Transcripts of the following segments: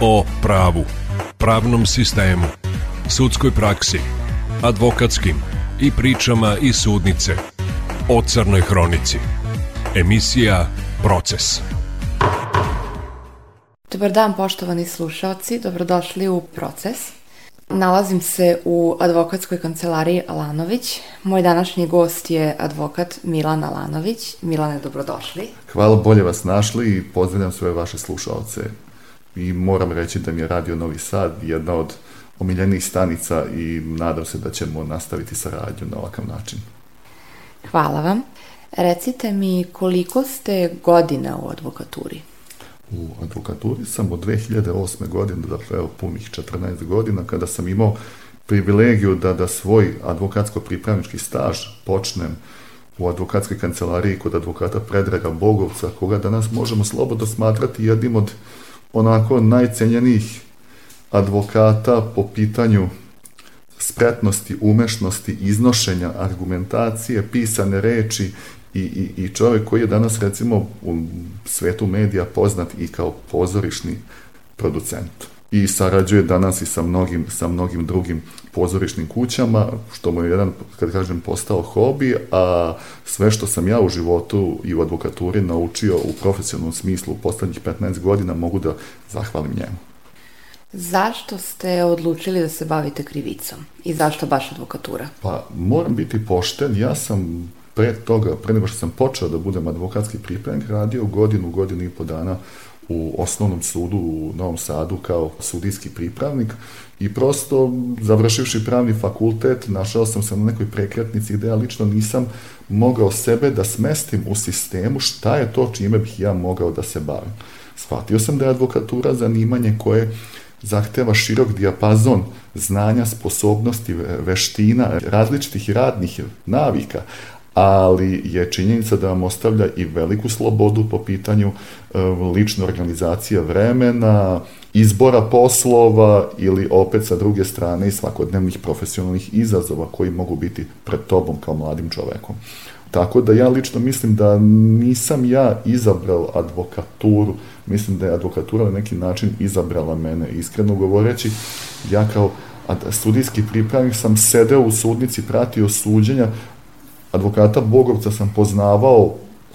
o pravu, pravnom sistemu, sudskoj praksi, advokatskim i pričama iz sudnice o Crnoj Hronici. Emisija Proces. Dobar dan poštovani slušalci, dobrodošli u Proces. Nalazim se u advokatskoj kancelariji Alanović. Moj današnji gost je advokat Milan Alanović. Milane, dobrodošli. Hvala, bolje vas našli i pozdravljam sve vaše slušalce. I moram reći da mi je Radio Novi Sad jedna od omiljenih stanica i nadam se da ćemo nastaviti saradnju na ovakav način. Hvala vam. Recite mi koliko ste godina u advokaturi? U advokaturi sam od 2008. godine, dakle evo punih 14 godina, kada sam imao privilegiju da, da svoj advokatsko-pripravnički staž počnem u advokatskoj kancelariji kod advokata Predraga Bogovca, koga danas možemo slobodno smatrati jednim od onako najcenjenijih advokata po pitanju spretnosti, umešnosti, iznošenja argumentacije, pisane reči i, i, i čovjek koji je danas recimo u svetu medija poznat i kao pozorišni producent. I sarađuje danas i sa mnogim, sa mnogim drugim pozorišnim kućama, što mu je jedan, kad kažem, postao hobi, a sve što sam ja u životu i u advokaturi naučio u profesionalnom smislu u poslednjih 15 godina mogu da zahvalim njemu. Zašto ste odlučili da se bavite krivicom i zašto baš advokatura? Pa moram biti pošten, ja sam pre toga, pre nego što sam počeo da budem advokatski pripremnik, radio godinu, godinu i po dana u osnovnom sudu u Novom Sadu kao sudijski pripravnik i prosto završivši pravni fakultet našao sam se na nekoj prekretnici gde ja lično nisam mogao sebe da smestim u sistemu šta je to čime bih ja mogao da se bavim. Shvatio sam da je advokatura zanimanje koje zahteva širok dijapazon znanja, sposobnosti, veština, različitih radnih navika, ali je činjenica da vam ostavlja i veliku slobodu po pitanju e, lične organizacije vremena, izbora poslova ili opet sa druge strane i svakodnevnih profesionalnih izazova koji mogu biti pred tobom kao mladim čovekom. Tako da ja lično mislim da nisam ja izabrao advokaturu, mislim da je advokatura na neki način izabrala mene. Iskreno govoreći, ja kao studijski pripravnik sam sedeo u sudnici, pratio suđenja, advokata Bogovca sam poznavao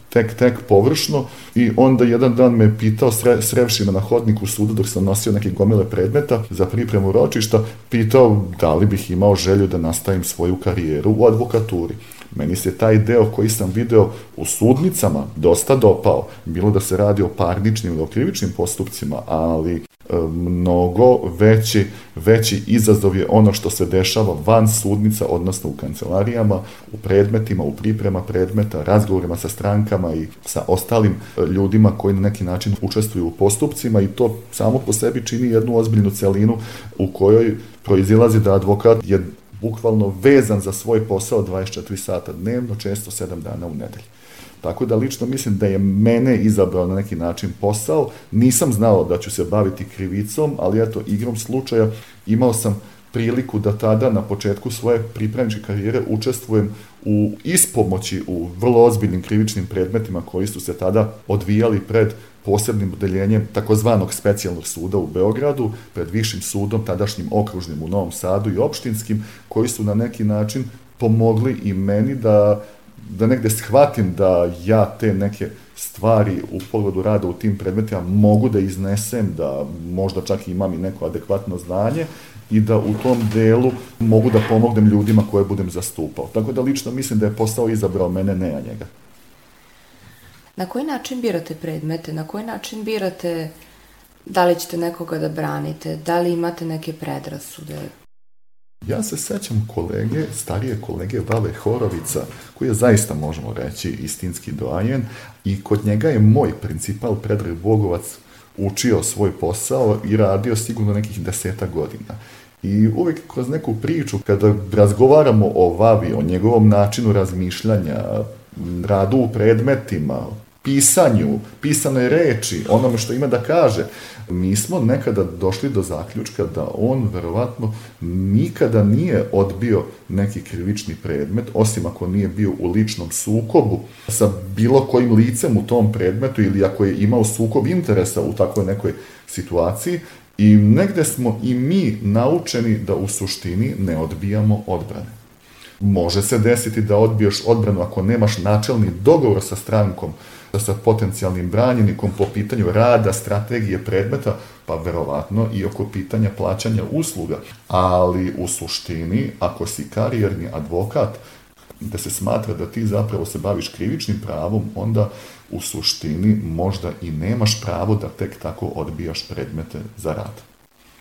tek, tek površno i onda jedan dan me pitao, sre, srevši me na hodniku suda dok sam nosio neke gomile predmeta za pripremu ročišta, pitao da li bih imao želju da nastavim svoju karijeru u advokaturi. Meni se taj deo koji sam video u sudnicama dosta dopao, bilo da se radi o parničnim ili o krivičnim postupcima, ali e, mnogo veći, veći izazov je ono što se dešava van sudnica, odnosno u kancelarijama, u predmetima, u priprema predmeta, razgovorima sa strankama i sa ostalim e, ljudima koji na neki način učestvuju u postupcima i to samo po sebi čini jednu ozbiljnu celinu u kojoj proizilazi da advokat je bukvalno vezan za svoj posao 24 sata dnevno, često 7 dana u nedelji. Tako da lično mislim da je mene izabrao na neki način posao. Nisam znao da ću se baviti krivicom, ali eto, igrom slučaja imao sam priliku da tada na početku svoje pripravničke karijere učestvujem u ispomoći u vrlo ozbiljnim krivičnim predmetima koji su se tada odvijali pred posebnim odeljenjem takozvanog specijalnog suda u Beogradu, pred višim sudom, tadašnjim okružnim u Novom Sadu i opštinskim, koji su na neki način pomogli i meni da, da negde shvatim da ja te neke stvari u pogledu rada u tim predmetima mogu da iznesem, da možda čak imam i neko adekvatno znanje i da u tom delu mogu da pomognem ljudima koje budem zastupao. Tako da lično mislim da je postao izabrao mene, ne a njega. Na koji način birate predmete? Na koji način birate da li ćete nekoga da branite? Da li imate neke predrasude? Ja se sećam kolege, starije kolege Vale Horovica, koji je zaista, možemo reći, istinski doajen i kod njega je moj principal Predrag Bogovac učio svoj posao i radio sigurno nekih deseta godina. I uvek kroz neku priču, kada razgovaramo o Vavi, o njegovom načinu razmišljanja, radu u predmetima, pisanju, pisanoj reči, onome što ima da kaže, mi smo nekada došli do zaključka da on verovatno nikada nije odbio neki krivični predmet, osim ako nije bio u ličnom sukobu sa bilo kojim licem u tom predmetu ili ako je imao sukob interesa u takvoj nekoj situaciji I negde smo i mi naučeni da u suštini ne odbijamo odbrane. Može se desiti da odbiješ odbranu ako nemaš načelni dogovor sa strankom, sa potencijalnim branjenikom po pitanju rada, strategije, predmeta, pa verovatno i oko pitanja plaćanja usluga. Ali u suštini, ako si karijerni advokat, da se smatra da ti zapravo se baviš krivičnim pravom, onda u suštini možda i nemaš pravo da tek tako odbijaš predmete za rad.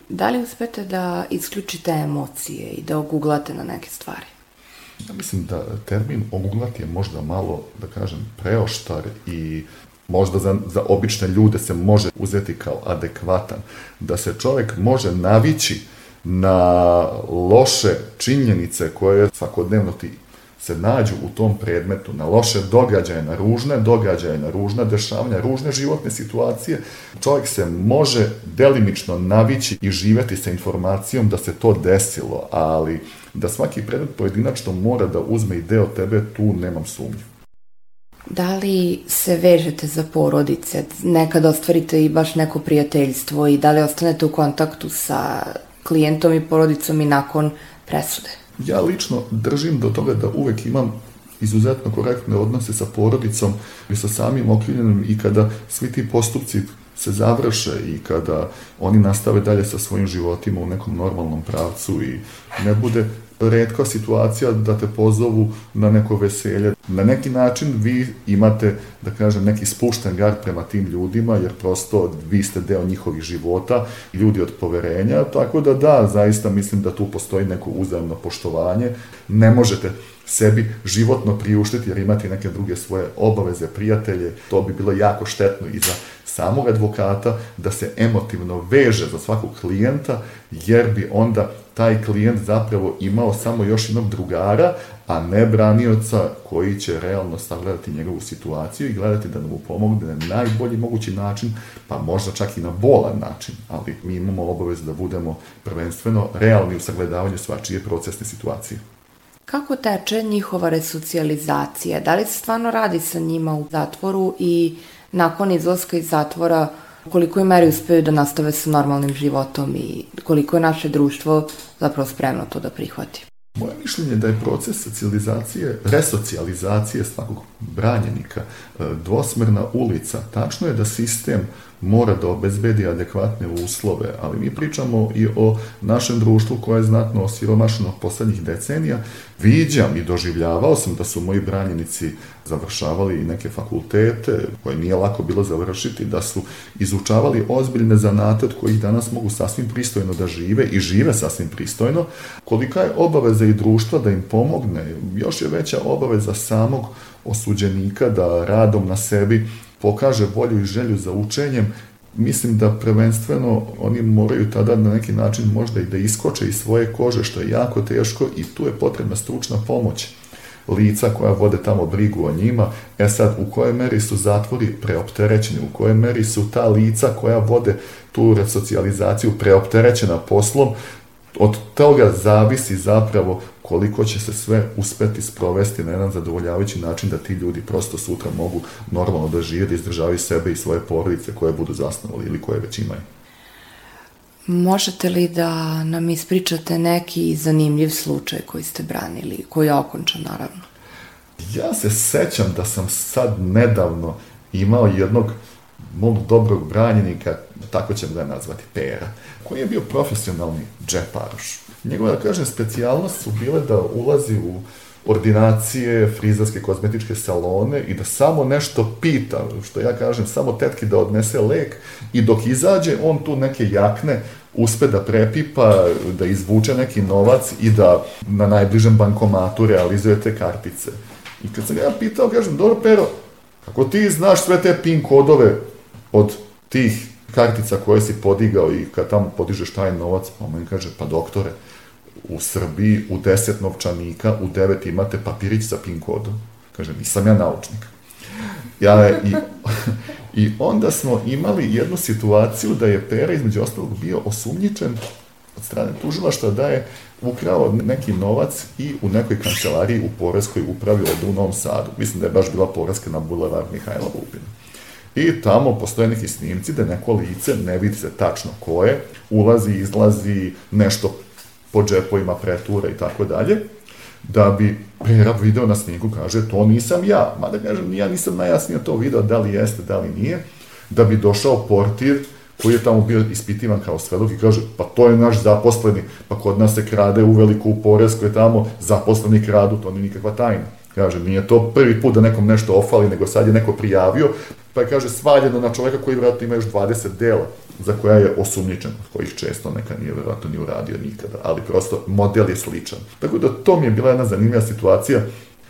Da li uspete da isključite emocije i da oguglate na neke stvari? Ja mislim da termin oguglati je možda malo, da kažem, preoštar i možda za, za obične ljude se može uzeti kao adekvatan, da se čovek može navići na loše činjenice koje svakodnevno ti se nađu u tom predmetu na loše događaje, na ružne događaje, na ružna dešavanja, ružne životne situacije, čovjek se može delimično navići i živeti sa informacijom da se to desilo, ali da svaki predmet pojedinačno mora da uzme i deo tebe, tu nemam sumnju. Da li se vežete za porodice, nekad ostvarite i baš neko prijateljstvo i da li ostanete u kontaktu sa klijentom i porodicom i nakon presude? Ja lično držim do toga da uvek imam izuzetno korektne odnose sa porodicom i sa samim okrivljenim i kada svi ti postupci se završe i kada oni nastave dalje sa svojim životima u nekom normalnom pravcu i ne bude redka situacija da te pozovu na neko veselje. Na neki način vi imate, da kažem, neki spušten gard prema tim ljudima, jer prosto vi ste deo njihovih života, ljudi od poverenja, tako da da, zaista mislim da tu postoji neko uzajemno poštovanje. Ne možete sebi životno priuštiti jer imati neke druge svoje obaveze, prijatelje, to bi bilo jako štetno i za samog advokata da se emotivno veže za svakog klijenta, jer bi onda taj klijent zapravo imao samo još jednog drugara, a ne branioca koji će realno sagledati njegovu situaciju i gledati da mu pomogne na najbolji mogući način, pa možda čak i na bolan način, ali mi imamo obavezu da budemo prvenstveno realni u sagledavanju svačije procesne situacije. Kako teče njihova resocijalizacija? Da li se stvarno radi sa njima u zatvoru i nakon izlaska iz zatvora u kolikoj meri uspeju da nastave sa normalnim životom i koliko je naše društvo zapravo spremno to da prihvati? Moje mišljenje je da je proces socijalizacije, resocijalizacije svakog branjenika e, dvosmerna ulica. Tačno je da sistem mora da obezbedi adekvatne uslove, ali mi pričamo i o našem društvu koje je znatno osiromašeno poslednjih decenija. Viđam i doživljavao sam da su moji branjenici završavali i neke fakultete koje nije lako bilo završiti, da su izučavali ozbiljne zanate od kojih danas mogu sasvim pristojno da žive i žive sasvim pristojno. Kolika je obaveza i društva da im pomogne, još je veća obaveza samog osuđenika da radom na sebi pokaže volju i želju za učenjem, mislim da prvenstveno oni moraju tada na neki način možda i da iskoče iz svoje kože, što je jako teško i tu je potrebna stručna pomoć lica koja vode tamo brigu o njima. E sad, u kojoj meri su zatvori preopterećeni, u kojoj meri su ta lica koja vode tu resocijalizaciju preopterećena poslom, od toga zavisi zapravo koliko će se sve uspeti sprovesti na jedan zadovoljavajući način da ti ljudi prosto sutra mogu normalno da žive, da izdržavaju sebe i svoje porodice koje budu zasnovali ili koje već imaju. Možete li da nam ispričate neki zanimljiv slučaj koji ste branili, koji je okončan naravno? Ja se sećam da sam sad nedavno imao jednog mog dobrog branjenika, tako ćemo ga nazvati, Pera, koji je bio profesionalni džeparoš. Njegova, da kažem, specijalnost su bile da ulazi u ordinacije, frizerske, kozmetičke salone i da samo nešto pita, što ja kažem, samo tetki da odnese lek i dok izađe, on tu neke jakne uspe da prepipa, da izvuče neki novac i da na najbližem bankomatu realizuje te kartice. I kad sam ja pitao, kažem, dobro Pero, kako ti znaš sve te PIN kodove od tih kartica koje si podigao i kad tamo podižeš taj novac, pa meni kaže, pa doktore, u Srbiji u 10 novčanika, u 9 imate papirić sa PIN kodom. Kaže, nisam ja naučnik. Ja, i, I onda smo imali jednu situaciju da je Pera između ostalog bio osumnjičen od strane tužilaštva da je ukrao neki novac i u nekoj kancelariji u Poreskoj upravi ovde u Novom Sadu. Mislim da je baš bila Poreska na bulevar Mihajla Vupina. I tamo postoje neki snimci da neko lice, ne vidi se tačno ko je, ulazi, izlazi, nešto po džepovima pretura i tako dalje, da bi Pera video na snimku, kaže, to nisam ja. Mada kažem, ja nisam najjasnije to video, da li jeste, da li nije. Da bi došao portir, koji je tamo bio ispitivan kao svedok i kaže, pa to je naš zaposleni, pa kod nas se krade u veliku porez koje tamo zaposleni kradu, to nije nikakva tajna. Kaže, nije to prvi put da nekom nešto ofali, nego sad je neko prijavio, pa je, kaže, svaljeno na čoveka koji vjerojatno ima još 20 dela za koja je osumnjičen, kojih često neka nije vjerojatno ni uradio nikada, ali prosto model je sličan. Tako da to mi je bila jedna zanimljiva situacija,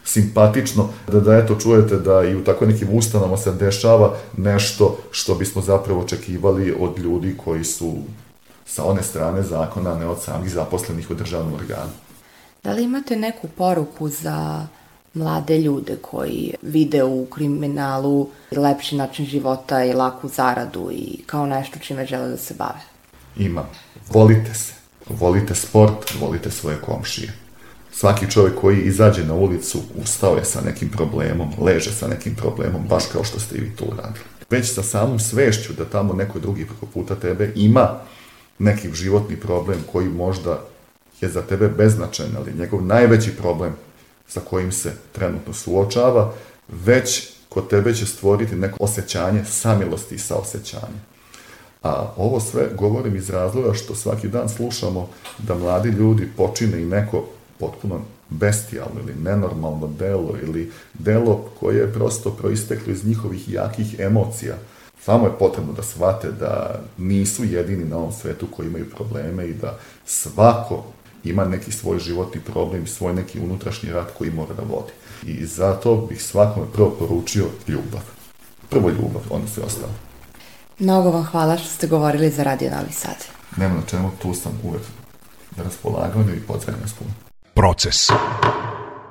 simpatično, da, da eto čujete da i u tako nekim ustanama se dešava nešto što bismo zapravo očekivali od ljudi koji su sa one strane zakona, ne od samih zaposlenih u državnom organu. Da li imate neku poruku za mlade ljude koji vide u kriminalu lepši način života i laku zaradu i kao nešto čime žele da se bave? Ima. Volite se. Volite sport, volite svoje komšije. Svaki čovjek koji izađe na ulicu ustao je sa nekim problemom, leže sa nekim problemom, baš kao što ste i vi to uradili. Već sa samom svešću da tamo neko drugi preko puta tebe ima neki životni problem koji možda je za tebe beznačajan, ali njegov najveći problem sa kojim se trenutno suočava, već kod tebe će stvoriti neko osjećanje samilosti i saosećanja. A ovo sve govorim iz razloga što svaki dan slušamo da mladi ljudi počine i neko potpuno bestijalno ili nenormalno delo ili delo koje je prosto proisteklo iz njihovih jakih emocija. Samo je potrebno da shvate da nisu jedini na ovom svetu koji imaju probleme i da svako ima neki svoj životni problem, svoj neki unutrašnji rat koji mora da vodi. I zato bih svakome prvo poručio ljubav. Prvo ljubav, onda sve ostalo. Mnogo vam hvala što ste govorili za Radio Novi Sad. Nema na čemu, tu sam uvek na raspolaganju i pozdravljam vas puno. Proces.